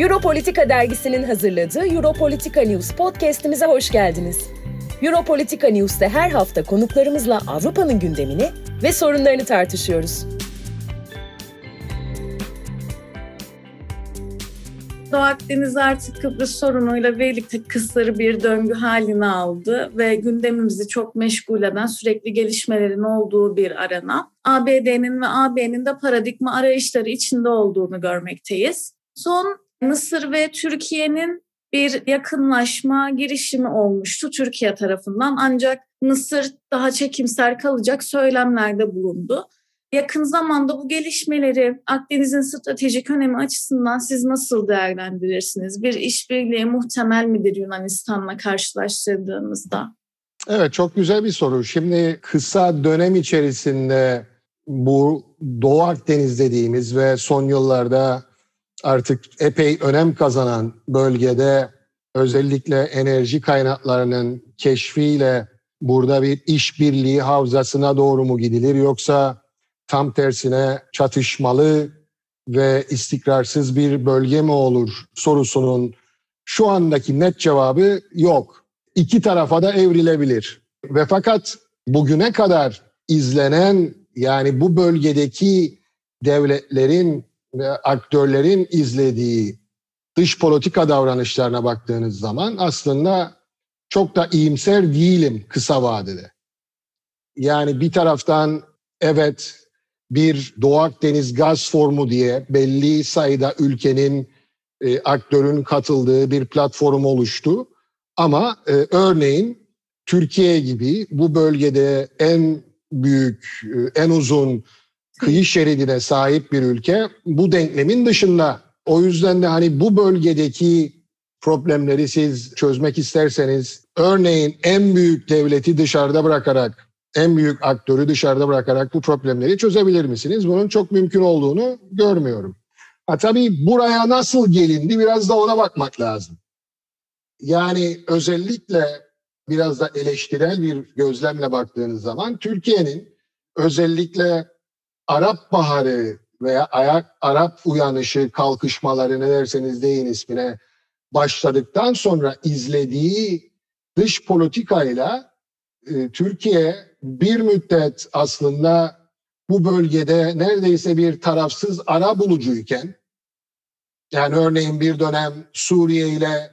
Europolitika dergisinin hazırladığı Europolitika News podcast'imize hoş geldiniz. Europolitika News'te her hafta konuklarımızla Avrupa'nın gündemini ve sorunlarını tartışıyoruz. Doğu Akdeniz artık Kıbrıs sorunuyla birlikte kısları bir döngü haline aldı ve gündemimizi çok meşgul eden sürekli gelişmelerin olduğu bir arena. ABD'nin ve AB'nin de paradigma arayışları içinde olduğunu görmekteyiz. Son Mısır ve Türkiye'nin bir yakınlaşma girişimi olmuştu Türkiye tarafından ancak Mısır daha çekimser kalacak söylemlerde bulundu. Yakın zamanda bu gelişmeleri Akdeniz'in stratejik önemi açısından siz nasıl değerlendirirsiniz? Bir işbirliği muhtemel midir Yunanistan'la karşılaştırdığımızda? Evet çok güzel bir soru. Şimdi kısa dönem içerisinde bu Doğu Akdeniz dediğimiz ve son yıllarda artık epey önem kazanan bölgede özellikle enerji kaynaklarının keşfiyle burada bir işbirliği havzasına doğru mu gidilir yoksa tam tersine çatışmalı ve istikrarsız bir bölge mi olur sorusunun şu andaki net cevabı yok. İki tarafa da evrilebilir. Ve fakat bugüne kadar izlenen yani bu bölgedeki devletlerin ve aktörlerin izlediği dış politika davranışlarına baktığınız zaman aslında çok da iyimser değilim kısa vadede. Yani bir taraftan evet bir Doğu Akdeniz gaz formu diye belli sayıda ülkenin e, aktörün katıldığı bir platform oluştu. Ama e, örneğin Türkiye gibi bu bölgede en büyük, e, en uzun kıyı şeridine sahip bir ülke bu denklemin dışında. O yüzden de hani bu bölgedeki problemleri siz çözmek isterseniz örneğin en büyük devleti dışarıda bırakarak en büyük aktörü dışarıda bırakarak bu problemleri çözebilir misiniz? Bunun çok mümkün olduğunu görmüyorum. Ha, tabii buraya nasıl gelindi biraz da ona bakmak lazım. Yani özellikle biraz da eleştirel bir gözlemle baktığınız zaman Türkiye'nin özellikle Arap Baharı veya ayak Arap uyanışı kalkışmaları ne derseniz deyin ismine başladıktan sonra izlediği dış politikayla e, Türkiye bir müddet aslında bu bölgede neredeyse bir tarafsız ara bulucuyken yani örneğin bir dönem Suriye ile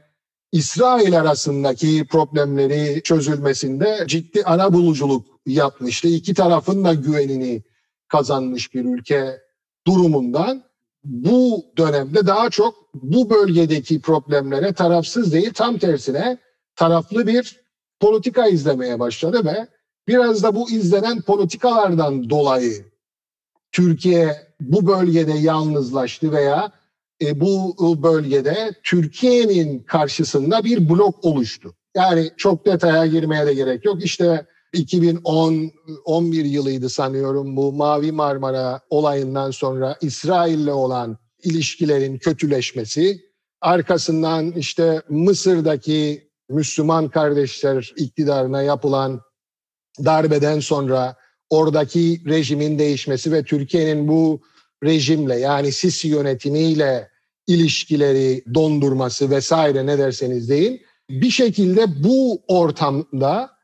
İsrail arasındaki problemleri çözülmesinde ciddi ara buluculuk yapmıştı. İki tarafın da güvenini kazanmış bir ülke durumundan bu dönemde daha çok bu bölgedeki problemlere tarafsız değil tam tersine taraflı bir politika izlemeye başladı ve biraz da bu izlenen politikalardan dolayı Türkiye bu bölgede yalnızlaştı veya e, bu bölgede Türkiye'nin karşısında bir blok oluştu. Yani çok detaya girmeye de gerek yok. İşte 2010 11 yılıydı sanıyorum bu Mavi Marmara olayından sonra İsrail'le olan ilişkilerin kötüleşmesi, arkasından işte Mısır'daki Müslüman kardeşler iktidarına yapılan darbeden sonra oradaki rejimin değişmesi ve Türkiye'nin bu rejimle yani Sisi yönetimiyle ilişkileri dondurması vesaire ne derseniz deyin bir şekilde bu ortamda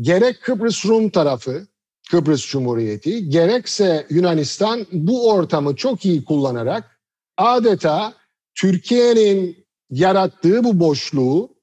gerek Kıbrıs Rum tarafı, Kıbrıs Cumhuriyeti, gerekse Yunanistan bu ortamı çok iyi kullanarak adeta Türkiye'nin yarattığı bu boşluğu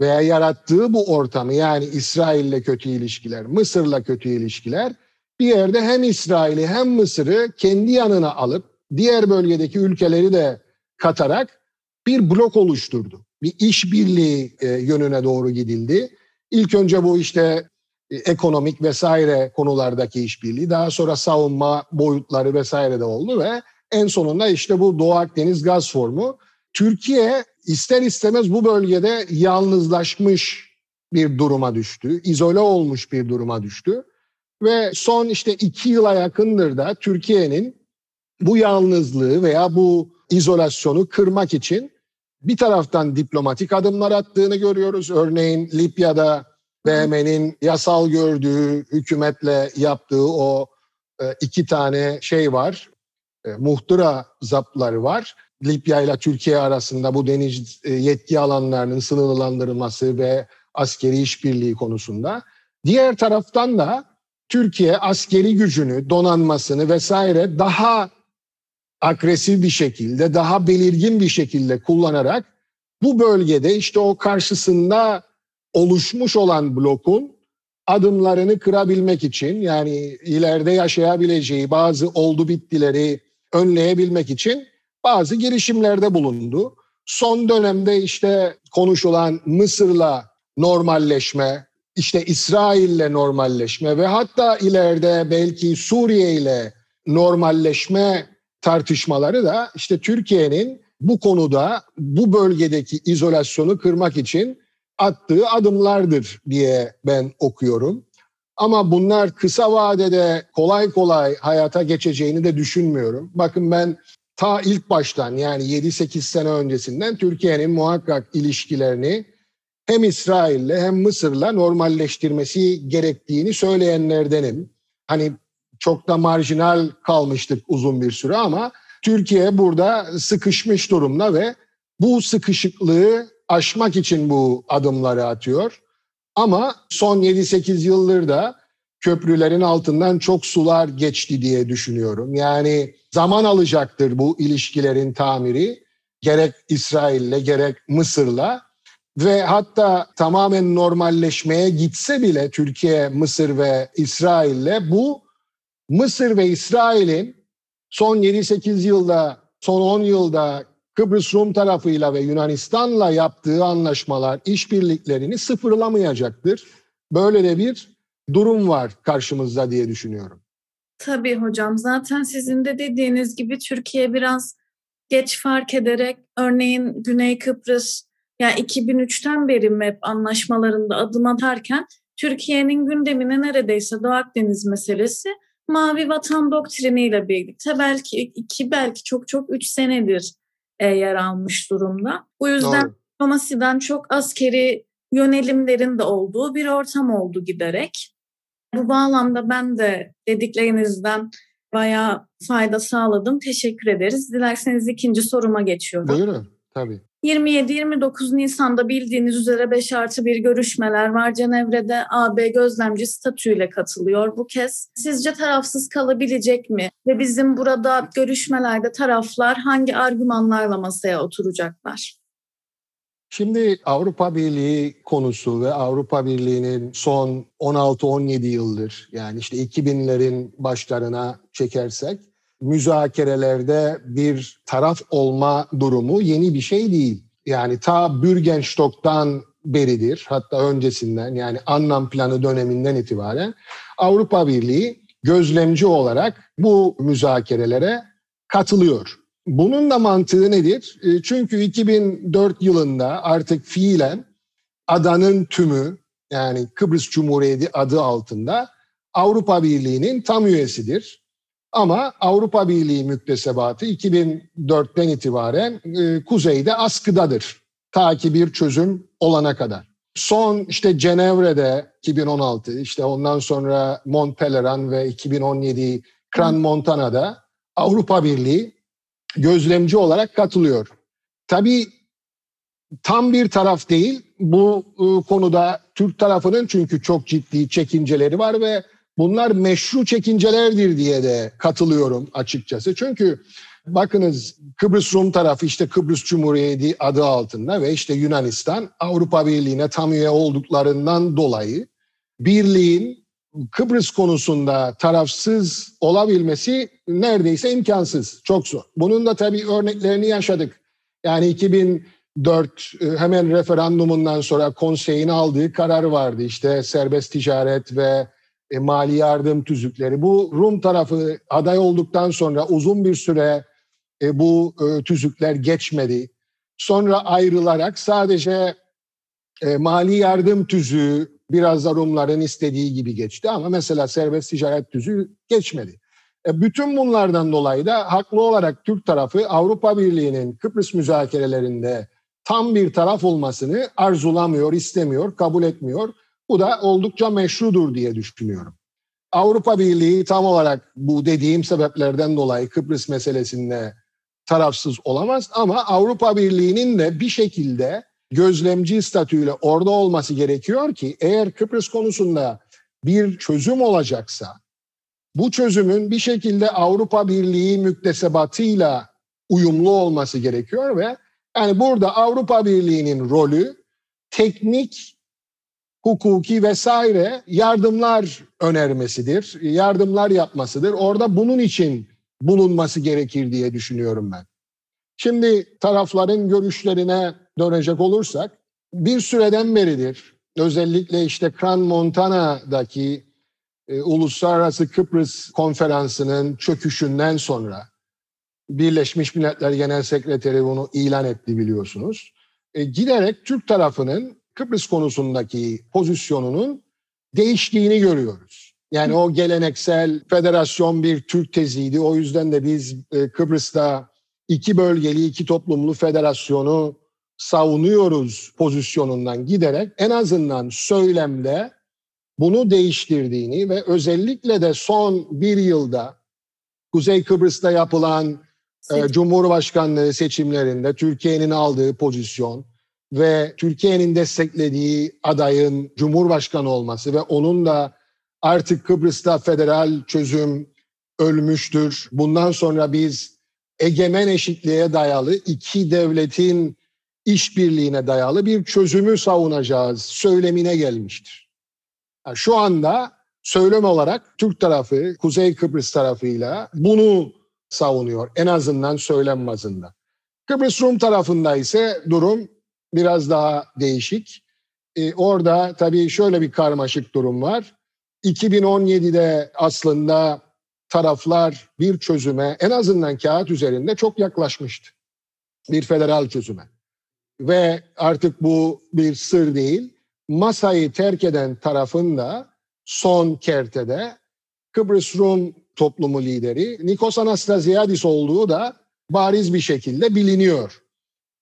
veya yarattığı bu ortamı yani İsrail'le kötü ilişkiler, Mısır'la kötü ilişkiler bir yerde hem İsrail'i hem Mısır'ı kendi yanına alıp diğer bölgedeki ülkeleri de katarak bir blok oluşturdu. Bir işbirliği e, yönüne doğru gidildi. İlk önce bu işte ekonomik vesaire konulardaki işbirliği, daha sonra savunma boyutları vesaire de oldu ve en sonunda işte bu Doğu Akdeniz gaz formu. Türkiye ister istemez bu bölgede yalnızlaşmış bir duruma düştü, izole olmuş bir duruma düştü. Ve son işte iki yıla yakındır da Türkiye'nin bu yalnızlığı veya bu izolasyonu kırmak için bir taraftan diplomatik adımlar attığını görüyoruz. Örneğin Libya'da BM'nin yasal gördüğü hükümetle yaptığı o e, iki tane şey var. E, muhtıra zapları var. Libya ile Türkiye arasında bu deniz e, yetki alanlarının sınırlandırılması ve askeri işbirliği konusunda. Diğer taraftan da Türkiye askeri gücünü, donanmasını vesaire daha agresif bir şekilde, daha belirgin bir şekilde kullanarak bu bölgede işte o karşısında oluşmuş olan blokun adımlarını kırabilmek için yani ileride yaşayabileceği bazı oldu bittileri önleyebilmek için bazı girişimlerde bulundu. Son dönemde işte konuşulan Mısır'la normalleşme, işte İsrail'le normalleşme ve hatta ileride belki Suriye ile normalleşme tartışmaları da işte Türkiye'nin bu konuda bu bölgedeki izolasyonu kırmak için attığı adımlardır diye ben okuyorum. Ama bunlar kısa vadede kolay kolay hayata geçeceğini de düşünmüyorum. Bakın ben ta ilk baştan yani 7-8 sene öncesinden Türkiye'nin muhakkak ilişkilerini hem İsrail'le hem Mısır'la normalleştirmesi gerektiğini söyleyenlerdenim. Hani çok da marjinal kalmıştık uzun bir süre ama Türkiye burada sıkışmış durumda ve bu sıkışıklığı aşmak için bu adımları atıyor. Ama son 7-8 yıldır da köprülerin altından çok sular geçti diye düşünüyorum. Yani zaman alacaktır bu ilişkilerin tamiri gerek İsrail'le gerek Mısır'la ve hatta tamamen normalleşmeye gitse bile Türkiye, Mısır ve İsrail'le bu Mısır ve İsrail'in son 7-8 yılda, son 10 yılda Kıbrıs Rum tarafıyla ve Yunanistan'la yaptığı anlaşmalar, işbirliklerini sıfırlamayacaktır. Böyle de bir durum var karşımızda diye düşünüyorum. Tabii hocam. Zaten sizin de dediğiniz gibi Türkiye biraz geç fark ederek örneğin Güney Kıbrıs yani 2003'ten beri MEP anlaşmalarında adım atarken Türkiye'nin gündemine neredeyse Doğu Akdeniz meselesi Mavi Vatan doktriniyle birlikte belki iki belki çok çok üç senedir e, yer almış durumda. Bu yüzden Doğru. diplomasiden çok askeri yönelimlerin de olduğu bir ortam oldu giderek. Bu bağlamda ben de dediklerinizden bayağı fayda sağladım. Teşekkür ederiz. Dilerseniz ikinci soruma geçiyorum. Buyurun, tabii. 27-29 Nisan'da bildiğiniz üzere 5 artı 1 görüşmeler var. Cenevre'de AB gözlemci statüyle katılıyor bu kez. Sizce tarafsız kalabilecek mi? Ve bizim burada görüşmelerde taraflar hangi argümanlarla masaya oturacaklar? Şimdi Avrupa Birliği konusu ve Avrupa Birliği'nin son 16-17 yıldır yani işte 2000'lerin başlarına çekersek müzakerelerde bir taraf olma durumu yeni bir şey değil. Yani ta Bürgenstock'tan beridir hatta öncesinden yani Annan planı döneminden itibaren Avrupa Birliği gözlemci olarak bu müzakerelere katılıyor. Bunun da mantığı nedir? E, çünkü 2004 yılında artık fiilen adanın tümü yani Kıbrıs Cumhuriyeti adı altında Avrupa Birliği'nin tam üyesidir. Ama Avrupa Birliği müktesebatı 2004'ten itibaren e, kuzeyde askıdadır. Ta ki bir çözüm olana kadar. Son işte Cenevre'de 2016, işte ondan sonra Montpellerin ve 2017 Kran Montana'da Avrupa Birliği gözlemci olarak katılıyor. Tabii tam bir taraf değil. Bu e, konuda Türk tarafının çünkü çok ciddi çekinceleri var ve bunlar meşru çekincelerdir diye de katılıyorum açıkçası. Çünkü bakınız Kıbrıs Rum tarafı işte Kıbrıs Cumhuriyeti adı altında ve işte Yunanistan Avrupa Birliği'ne tam üye olduklarından dolayı birliğin Kıbrıs konusunda tarafsız olabilmesi neredeyse imkansız. Çok zor. Bunun da tabii örneklerini yaşadık. Yani 2004 e, hemen referandumundan sonra konseyin aldığı karar vardı. İşte serbest ticaret ve e, mali yardım tüzükleri. Bu Rum tarafı aday olduktan sonra uzun bir süre e, bu e, tüzükler geçmedi. Sonra ayrılarak sadece e, mali yardım tüzüğü biraz da Rumların istediği gibi geçti ama mesela serbest ticaret tüzüğü geçmedi. E, bütün bunlardan dolayı da haklı olarak Türk tarafı Avrupa Birliği'nin Kıbrıs müzakerelerinde tam bir taraf olmasını arzulamıyor, istemiyor, kabul etmiyor. Bu da oldukça meşrudur diye düşünüyorum. Avrupa Birliği tam olarak bu dediğim sebeplerden dolayı Kıbrıs meselesinde tarafsız olamaz ama Avrupa Birliği'nin de bir şekilde gözlemci statüyle orada olması gerekiyor ki eğer Kıbrıs konusunda bir çözüm olacaksa bu çözümün bir şekilde Avrupa Birliği müktesebatıyla uyumlu olması gerekiyor ve yani burada Avrupa Birliği'nin rolü teknik, hukuki vesaire yardımlar önermesidir, yardımlar yapmasıdır. Orada bunun için bulunması gerekir diye düşünüyorum ben. Şimdi tarafların görüşlerine dönecek olursak bir süreden beridir özellikle işte Kran Montana'daki e, Uluslararası Kıbrıs Konferansı'nın çöküşünden sonra Birleşmiş Milletler Genel Sekreteri bunu ilan etti biliyorsunuz. E, giderek Türk tarafının Kıbrıs konusundaki pozisyonunun değiştiğini görüyoruz. Yani o geleneksel federasyon bir Türk teziydi. O yüzden de biz e, Kıbrıs'ta iki bölgeli, iki toplumlu federasyonu savunuyoruz pozisyonundan giderek en azından söylemde bunu değiştirdiğini ve özellikle de son bir yılda Kuzey Kıbrıs'ta yapılan e, Cumhurbaşkanlığı seçimlerinde Türkiye'nin aldığı pozisyon ve Türkiye'nin desteklediği adayın Cumhurbaşkanı olması ve onun da artık Kıbrıs'ta federal çözüm ölmüştür. Bundan sonra biz egemen eşitliğe dayalı iki devletin işbirliğine dayalı bir çözümü savunacağız söylemine gelmiştir. Şu anda söylem olarak Türk tarafı Kuzey Kıbrıs tarafıyla bunu savunuyor en azından söylem bazında. Kıbrıs Rum tarafında ise durum biraz daha değişik. Ee, orada tabii şöyle bir karmaşık durum var. 2017'de aslında taraflar bir çözüme en azından kağıt üzerinde çok yaklaşmıştı. Bir federal çözüme. Ve artık bu bir sır değil. Masayı terk eden tarafın da son kertede Kıbrıs Rum toplumu lideri Nikos Anastasiadis olduğu da bariz bir şekilde biliniyor.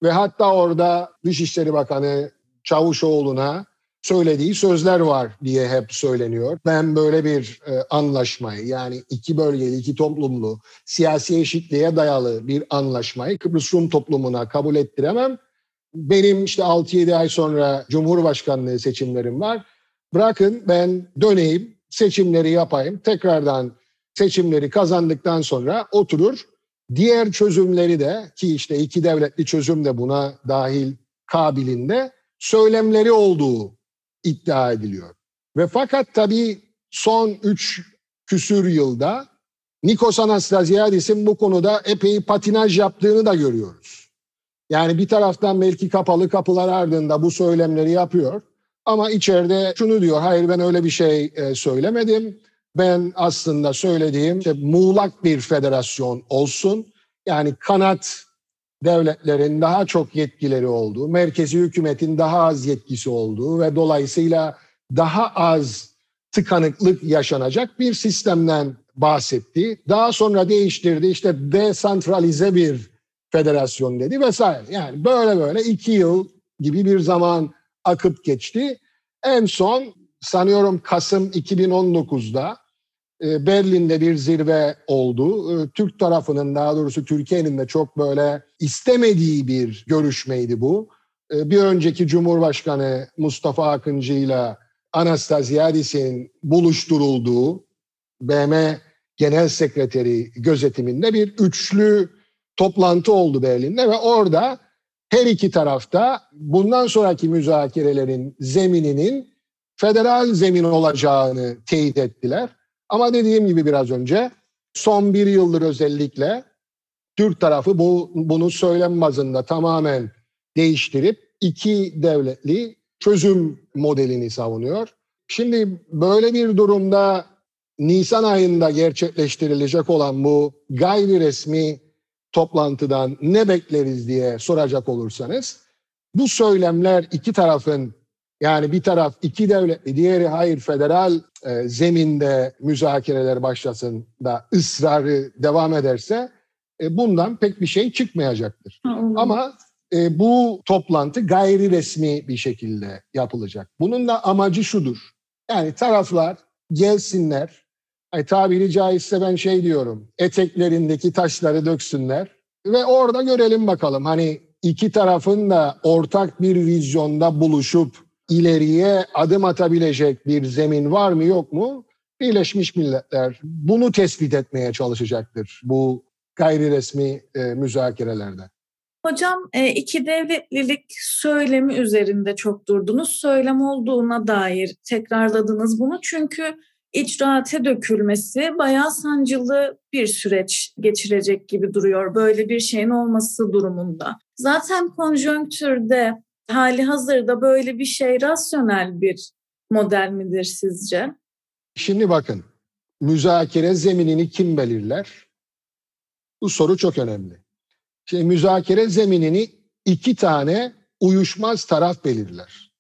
Ve hatta orada Dışişleri Bakanı Çavuşoğlu'na söylediği sözler var diye hep söyleniyor. Ben böyle bir e, anlaşmayı yani iki bölgeli, iki toplumlu, siyasi eşitliğe dayalı bir anlaşmayı Kıbrıs Rum toplumuna kabul ettiremem. Benim işte 6-7 ay sonra Cumhurbaşkanlığı seçimlerim var. Bırakın ben döneyim, seçimleri yapayım. Tekrardan seçimleri kazandıktan sonra oturur. Diğer çözümleri de ki işte iki devletli çözüm de buna dahil kabilinde söylemleri olduğu iddia ediliyor. Ve fakat tabii son üç küsür yılda Nikos Anastasiadis'in bu konuda epey patinaj yaptığını da görüyoruz. Yani bir taraftan belki kapalı kapılar ardında bu söylemleri yapıyor. Ama içeride şunu diyor, hayır ben öyle bir şey e, söylemedim. Ben aslında söylediğim işte muğlak bir federasyon olsun. Yani kanat devletlerin daha çok yetkileri olduğu, merkezi hükümetin daha az yetkisi olduğu ve dolayısıyla daha az tıkanıklık yaşanacak bir sistemden bahsetti. Daha sonra değiştirdi işte desantralize bir federasyon dedi vesaire. Yani böyle böyle iki yıl gibi bir zaman akıp geçti. En son sanıyorum Kasım 2019'da e, Berlin'de bir zirve oldu. E, Türk tarafının daha doğrusu Türkiye'nin de çok böyle istemediği bir görüşmeydi bu. E, bir önceki Cumhurbaşkanı Mustafa Akıncı ile Anastasiadis'in buluşturulduğu BM Genel Sekreteri gözetiminde bir üçlü toplantı oldu Berlin'de ve orada her iki tarafta bundan sonraki müzakerelerin zemininin federal zemin olacağını teyit ettiler. Ama dediğim gibi biraz önce son bir yıldır özellikle Türk tarafı bu, bunu söylem bazında tamamen değiştirip iki devletli çözüm modelini savunuyor. Şimdi böyle bir durumda Nisan ayında gerçekleştirilecek olan bu gayri resmi toplantıdan ne bekleriz diye soracak olursanız bu söylemler iki tarafın yani bir taraf iki devletli, diğeri hayır federal e, zeminde müzakereler başlasın da ısrarı devam ederse e, bundan pek bir şey çıkmayacaktır. Hmm. Ama e, bu toplantı gayri resmi bir şekilde yapılacak. Bunun da amacı şudur. Yani taraflar gelsinler, yani tabiri caizse ben şey diyorum, eteklerindeki taşları döksünler ve orada görelim bakalım hani iki tarafın da ortak bir vizyonda buluşup ileriye adım atabilecek bir zemin var mı yok mu? Birleşmiş Milletler bunu tespit etmeye çalışacaktır bu gayri resmi e, müzakerelerde. Hocam e, iki devletlilik söylemi üzerinde çok durdunuz. Söylem olduğuna dair tekrarladınız bunu. Çünkü icraate dökülmesi bayağı sancılı bir süreç geçirecek gibi duruyor böyle bir şeyin olması durumunda. Zaten konjonktürde hali hazırda böyle bir şey rasyonel bir model midir sizce? Şimdi bakın müzakere zeminini kim belirler? Bu soru çok önemli. Şimdi müzakere zeminini iki tane uyuşmaz taraf belirler.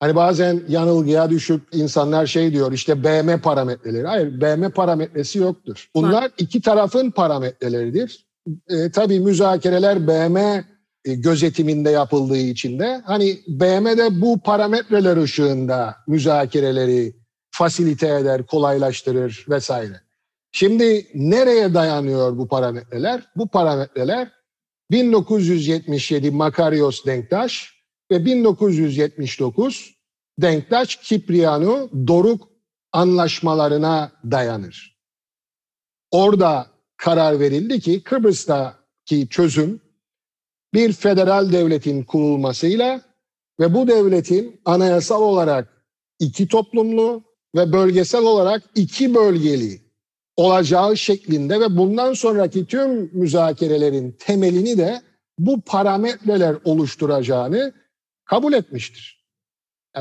Hani bazen yanılgıya düşüp insanlar şey diyor işte BM parametreleri. Hayır BM parametresi yoktur. Bunlar iki tarafın parametreleridir. E, tabii müzakereler BM gözetiminde yapıldığı için de hani BM de bu parametreler ışığında müzakereleri fasilite eder, kolaylaştırır vesaire. Şimdi nereye dayanıyor bu parametreler? Bu parametreler 1977 Makarios Denktaş ve 1979 Denktaş Kipriano Doruk anlaşmalarına dayanır. Orada karar verildi ki Kıbrıs'taki çözüm bir federal devletin kurulmasıyla ve bu devletin anayasal olarak iki toplumlu ve bölgesel olarak iki bölgeli olacağı şeklinde ve bundan sonraki tüm müzakerelerin temelini de bu parametreler oluşturacağını kabul etmiştir.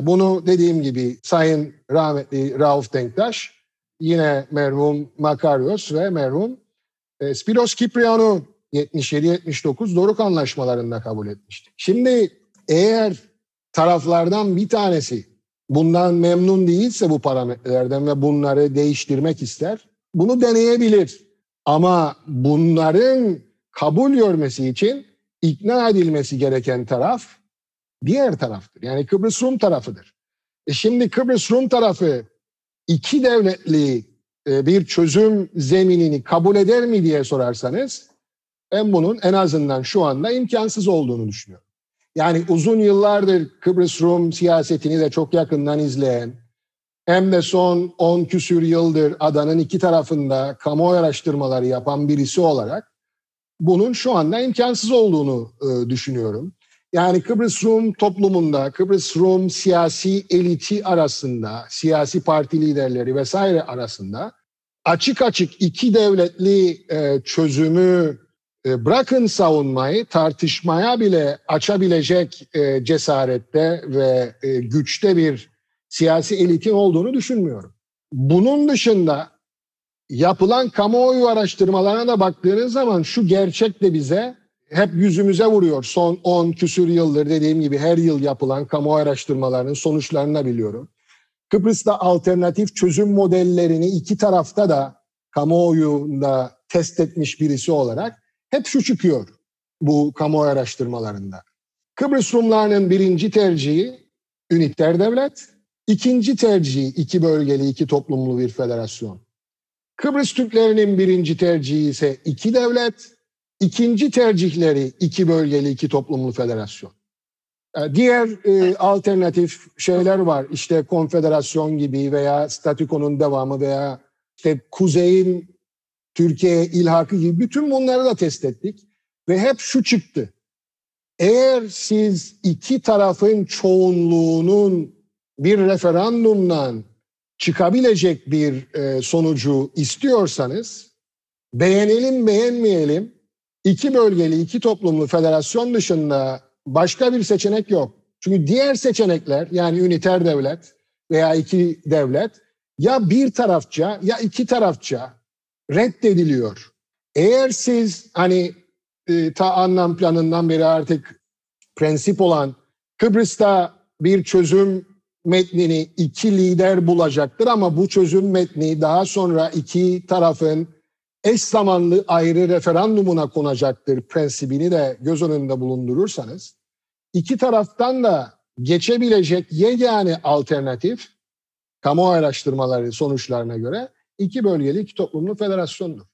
Bunu dediğim gibi Sayın rahmetli Rauf Denktaş, yine merhum Makarios ve merhum e, Spiros Kipriano 77-79 Doruk anlaşmalarında kabul etmişti. Şimdi eğer taraflardan bir tanesi bundan memnun değilse bu parametrelerden ve bunları değiştirmek ister, bunu deneyebilir. Ama bunların kabul görmesi için ikna edilmesi gereken taraf diğer taraftır. Yani Kıbrıs Rum tarafıdır. E şimdi Kıbrıs Rum tarafı iki devletli e, bir çözüm zeminini kabul eder mi diye sorarsanız ben bunun en azından şu anda imkansız olduğunu düşünüyorum. Yani uzun yıllardır Kıbrıs Rum siyasetini de çok yakından izleyen, hem de son 10 küsür yıldır adanın iki tarafında kamuoyu araştırmaları yapan birisi olarak bunun şu anda imkansız olduğunu e, düşünüyorum. Yani Kıbrıs Rum toplumunda, Kıbrıs Rum siyasi eliti arasında, siyasi parti liderleri vesaire arasında açık açık iki devletli e, çözümü bırakın savunmayı tartışmaya bile açabilecek e, cesarette ve e, güçte bir siyasi elitin olduğunu düşünmüyorum. Bunun dışında yapılan kamuoyu araştırmalarına da baktığınız zaman şu gerçek de bize hep yüzümüze vuruyor. Son 10 küsür yıldır dediğim gibi her yıl yapılan kamuoyu araştırmalarının sonuçlarını biliyorum. Kıbrıs'ta alternatif çözüm modellerini iki tarafta da kamuoyunda test etmiş birisi olarak hep şu çıkıyor bu kamuoyu araştırmalarında. Kıbrıs Rumlarının birinci tercihi üniter devlet, ikinci tercihi iki bölgeli, iki toplumlu bir federasyon. Kıbrıs Türklerinin birinci tercihi ise iki devlet, ikinci tercihleri iki bölgeli, iki toplumlu federasyon. Ee, diğer e, alternatif şeyler var. İşte konfederasyon gibi veya statükonun devamı veya işte kuzeyin Türkiye'ye ilhakı gibi bütün bunları da test ettik. Ve hep şu çıktı. Eğer siz iki tarafın çoğunluğunun bir referandumdan çıkabilecek bir e, sonucu istiyorsanız beğenelim beğenmeyelim iki bölgeli iki toplumlu federasyon dışında başka bir seçenek yok. Çünkü diğer seçenekler yani üniter devlet veya iki devlet ya bir tarafça ya iki tarafça reddediliyor. Eğer siz hani e, ta anlam planından beri artık prensip olan Kıbrıs'ta bir çözüm metnini iki lider bulacaktır ama bu çözüm metni daha sonra iki tarafın eş zamanlı ayrı referandumuna konacaktır prensibini de göz önünde bulundurursanız iki taraftan da geçebilecek yegane alternatif kamu araştırmaları sonuçlarına göre iki bölgeli iki toplumlu federasyondur.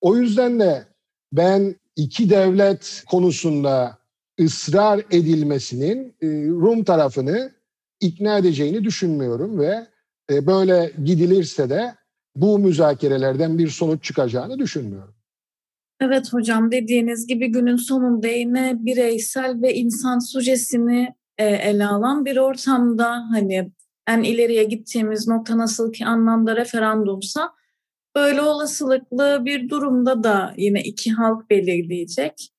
O yüzden de ben iki devlet konusunda ısrar edilmesinin e, Rum tarafını ikna edeceğini düşünmüyorum ve e, böyle gidilirse de bu müzakerelerden bir sonuç çıkacağını düşünmüyorum. Evet hocam dediğiniz gibi günün sonunda yine bireysel ve insan sujesini e, ele alan bir ortamda hani en ileriye gittiğimiz nokta nasıl ki anlamda referandumsa böyle olasılıklı bir durumda da yine iki halk belirleyecek.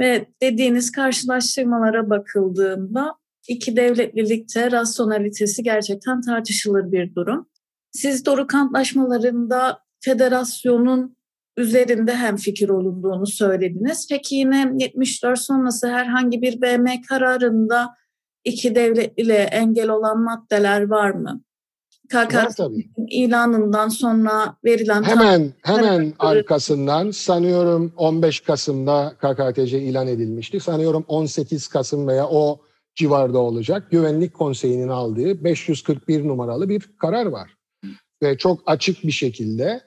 Ve dediğiniz karşılaştırmalara bakıldığında iki devletlilikte rasyonalitesi gerçekten tartışılır bir durum. Siz Doruk Antlaşmalarında federasyonun üzerinde hem fikir olunduğunu söylediniz. Peki yine 74 sonrası herhangi bir BM kararında iki devlet ile engel olan maddeler var mı? KKK ilanından sonra verilen hemen hemen arkasından sanıyorum 15 Kasım'da KKTC ilan edilmişti. Sanıyorum 18 Kasım veya o civarda olacak. Güvenlik Konseyi'nin aldığı 541 numaralı bir karar var. Ve çok açık bir şekilde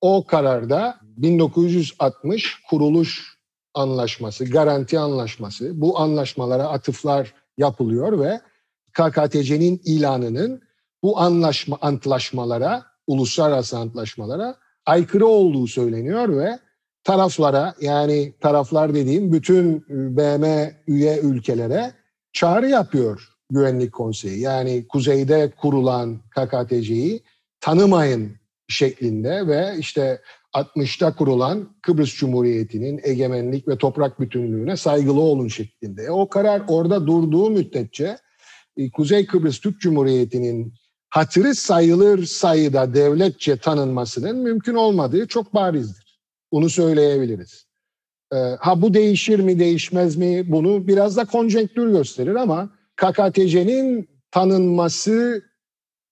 o kararda 1960 kuruluş anlaşması, garanti anlaşması, bu anlaşmalara atıflar yapılıyor ve KKTC'nin ilanının bu anlaşma antlaşmalara, uluslararası antlaşmalara aykırı olduğu söyleniyor ve taraflara yani taraflar dediğim bütün BM üye ülkelere çağrı yapıyor Güvenlik Konseyi. Yani kuzeyde kurulan KKTC'yi tanımayın şeklinde ve işte 60'ta kurulan Kıbrıs Cumhuriyeti'nin egemenlik ve toprak bütünlüğüne saygılı olun şeklinde. O karar orada durduğu müddetçe e, Kuzey Kıbrıs Türk Cumhuriyeti'nin hatırı sayılır sayıda devletçe tanınmasının mümkün olmadığı çok barizdir. Bunu söyleyebiliriz. E, ha bu değişir mi değişmez mi bunu biraz da konjonktür gösterir ama KKTC'nin tanınması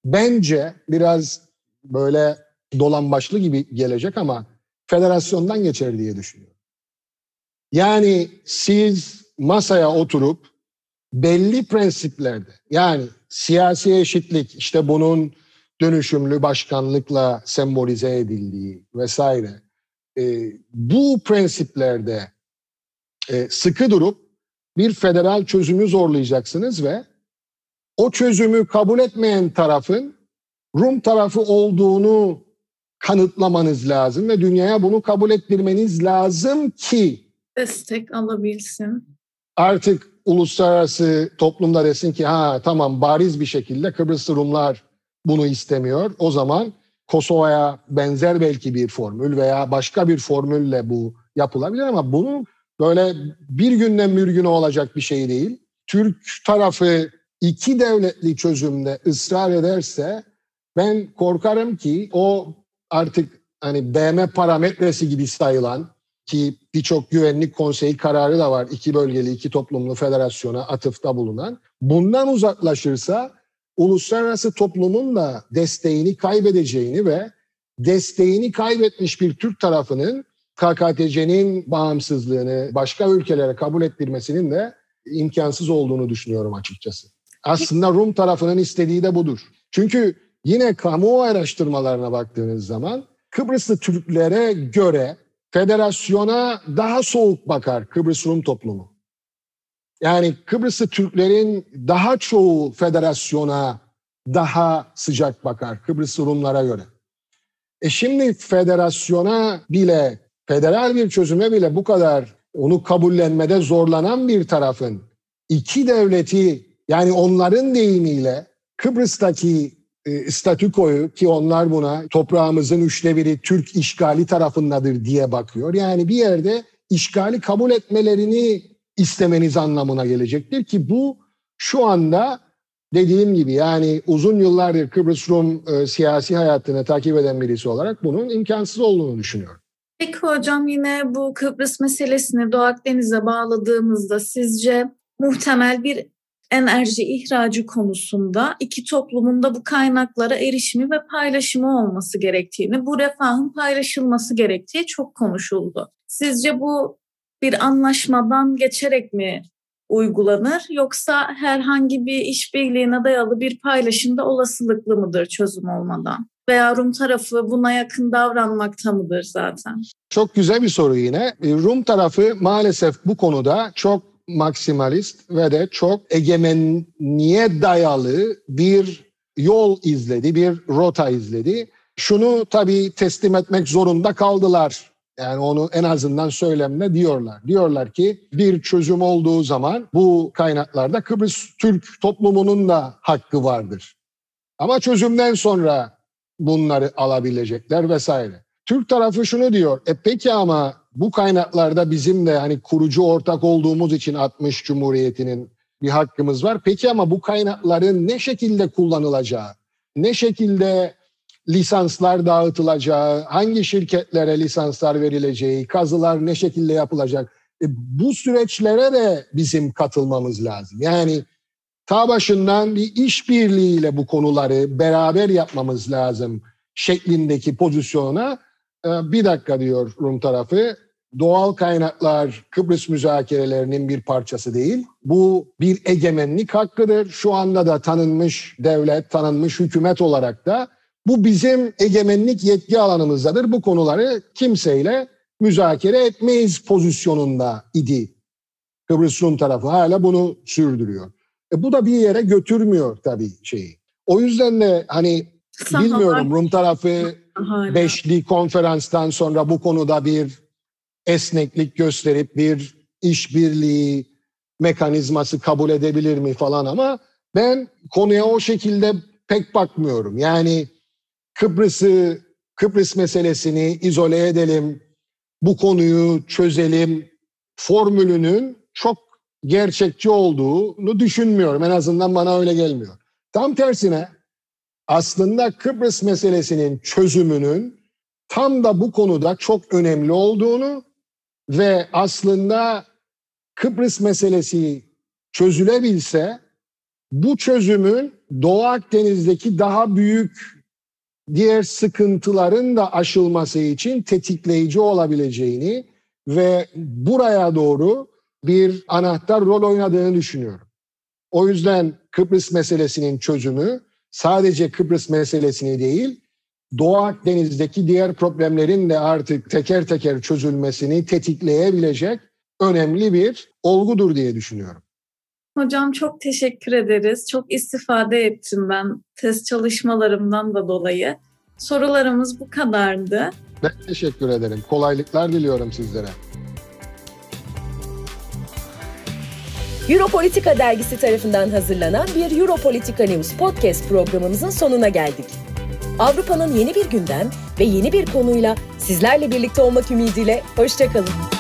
bence biraz böyle dolan başlı gibi gelecek ama federasyondan geçer diye düşünüyorum. Yani siz masaya oturup belli prensiplerde yani siyasi eşitlik işte bunun dönüşümlü başkanlıkla sembolize edildiği vesaire e, bu prensiplerde e, sıkı durup bir federal çözümü zorlayacaksınız ve o çözümü kabul etmeyen tarafın Rum tarafı olduğunu kanıtlamanız lazım ve dünyaya bunu kabul ettirmeniz lazım ki destek alabilsin. Artık uluslararası toplumda desin ki ha tamam bariz bir şekilde Kıbrıs Rumlar bunu istemiyor. O zaman Kosova'ya benzer belki bir formül veya başka bir formülle bu yapılabilir ama bunu böyle bir günden bir güne olacak bir şey değil. Türk tarafı iki devletli çözümde ısrar ederse ben korkarım ki o artık hani BM parametresi gibi sayılan ki birçok güvenlik konseyi kararı da var iki bölgeli iki toplumlu federasyona atıfta bulunan. Bundan uzaklaşırsa uluslararası toplumun da desteğini kaybedeceğini ve desteğini kaybetmiş bir Türk tarafının KKTC'nin bağımsızlığını başka ülkelere kabul ettirmesinin de imkansız olduğunu düşünüyorum açıkçası. Aslında Rum tarafının istediği de budur. Çünkü Yine kamu araştırmalarına baktığınız zaman Kıbrıslı Türklere göre federasyona daha soğuk bakar Kıbrıs Rum toplumu. Yani Kıbrıslı Türklerin daha çoğu federasyona daha sıcak bakar Kıbrıs Rumlara göre. E şimdi federasyona bile, federal bir çözüme bile bu kadar onu kabullenmede zorlanan bir tarafın iki devleti yani onların deyimiyle Kıbrıs'taki e, statükoyu ki onlar buna toprağımızın üçte biri Türk işgali tarafındadır diye bakıyor. Yani bir yerde işgali kabul etmelerini istemeniz anlamına gelecektir ki bu şu anda dediğim gibi yani uzun yıllardır Kıbrıs Rum e, siyasi hayatını takip eden birisi olarak bunun imkansız olduğunu düşünüyorum. Peki hocam yine bu Kıbrıs meselesini Doğu Akdeniz'e bağladığımızda sizce muhtemel bir enerji ihracı konusunda iki toplumun da bu kaynaklara erişimi ve paylaşımı olması gerektiğini, bu refahın paylaşılması gerektiği çok konuşuldu. Sizce bu bir anlaşmadan geçerek mi uygulanır yoksa herhangi bir işbirliğine dayalı bir paylaşımda olasılıklı mıdır çözüm olmadan? veya Rum tarafı buna yakın davranmakta mıdır zaten? Çok güzel bir soru yine. E, Rum tarafı maalesef bu konuda çok maksimalist ve de çok egemenliğe dayalı bir yol izledi, bir rota izledi. Şunu tabii teslim etmek zorunda kaldılar. Yani onu en azından söylemle diyorlar. Diyorlar ki bir çözüm olduğu zaman bu kaynaklarda Kıbrıs Türk toplumunun da hakkı vardır. Ama çözümden sonra bunları alabilecekler vesaire. Türk tarafı şunu diyor. E peki ama bu kaynaklarda bizim de hani kurucu ortak olduğumuz için 60 Cumhuriyeti'nin bir hakkımız var. Peki ama bu kaynakların ne şekilde kullanılacağı, ne şekilde lisanslar dağıtılacağı, hangi şirketlere lisanslar verileceği, kazılar ne şekilde yapılacak. E, bu süreçlere de bizim katılmamız lazım. Yani ta başından bir işbirliğiyle bu konuları beraber yapmamız lazım şeklindeki pozisyona bir dakika diyor Rum tarafı. Doğal kaynaklar Kıbrıs müzakerelerinin bir parçası değil. Bu bir egemenlik hakkıdır. Şu anda da tanınmış devlet, tanınmış hükümet olarak da bu bizim egemenlik yetki alanımızdadır. Bu konuları kimseyle müzakere etmeyiz pozisyonunda idi. Kıbrıs Rum tarafı hala bunu sürdürüyor. E bu da bir yere götürmüyor tabii şeyi. O yüzden de hani bilmiyorum Rum tarafı hala. beşli konferanstan sonra bu konuda bir esneklik gösterip bir işbirliği mekanizması kabul edebilir mi falan ama ben konuya o şekilde pek bakmıyorum. Yani Kıbrıs'ı, Kıbrıs meselesini izole edelim, bu konuyu çözelim formülünün çok gerçekçi olduğunu düşünmüyorum. En azından bana öyle gelmiyor. Tam tersine aslında Kıbrıs meselesinin çözümünün tam da bu konuda çok önemli olduğunu ve aslında Kıbrıs meselesi çözülebilse bu çözümün Doğu Akdeniz'deki daha büyük diğer sıkıntıların da aşılması için tetikleyici olabileceğini ve buraya doğru bir anahtar rol oynadığını düşünüyorum. O yüzden Kıbrıs meselesinin çözümü sadece Kıbrıs meselesini değil, Doğu Akdeniz'deki diğer problemlerin de artık teker teker çözülmesini tetikleyebilecek önemli bir olgudur diye düşünüyorum. Hocam çok teşekkür ederiz. Çok istifade ettim ben test çalışmalarımdan da dolayı. Sorularımız bu kadardı. Ben teşekkür ederim. Kolaylıklar diliyorum sizlere. Europolitika dergisi tarafından hazırlanan bir Europolitika News podcast programımızın sonuna geldik. Avrupa'nın yeni bir gündem ve yeni bir konuyla sizlerle birlikte olmak ümidiyle hoşçakalın.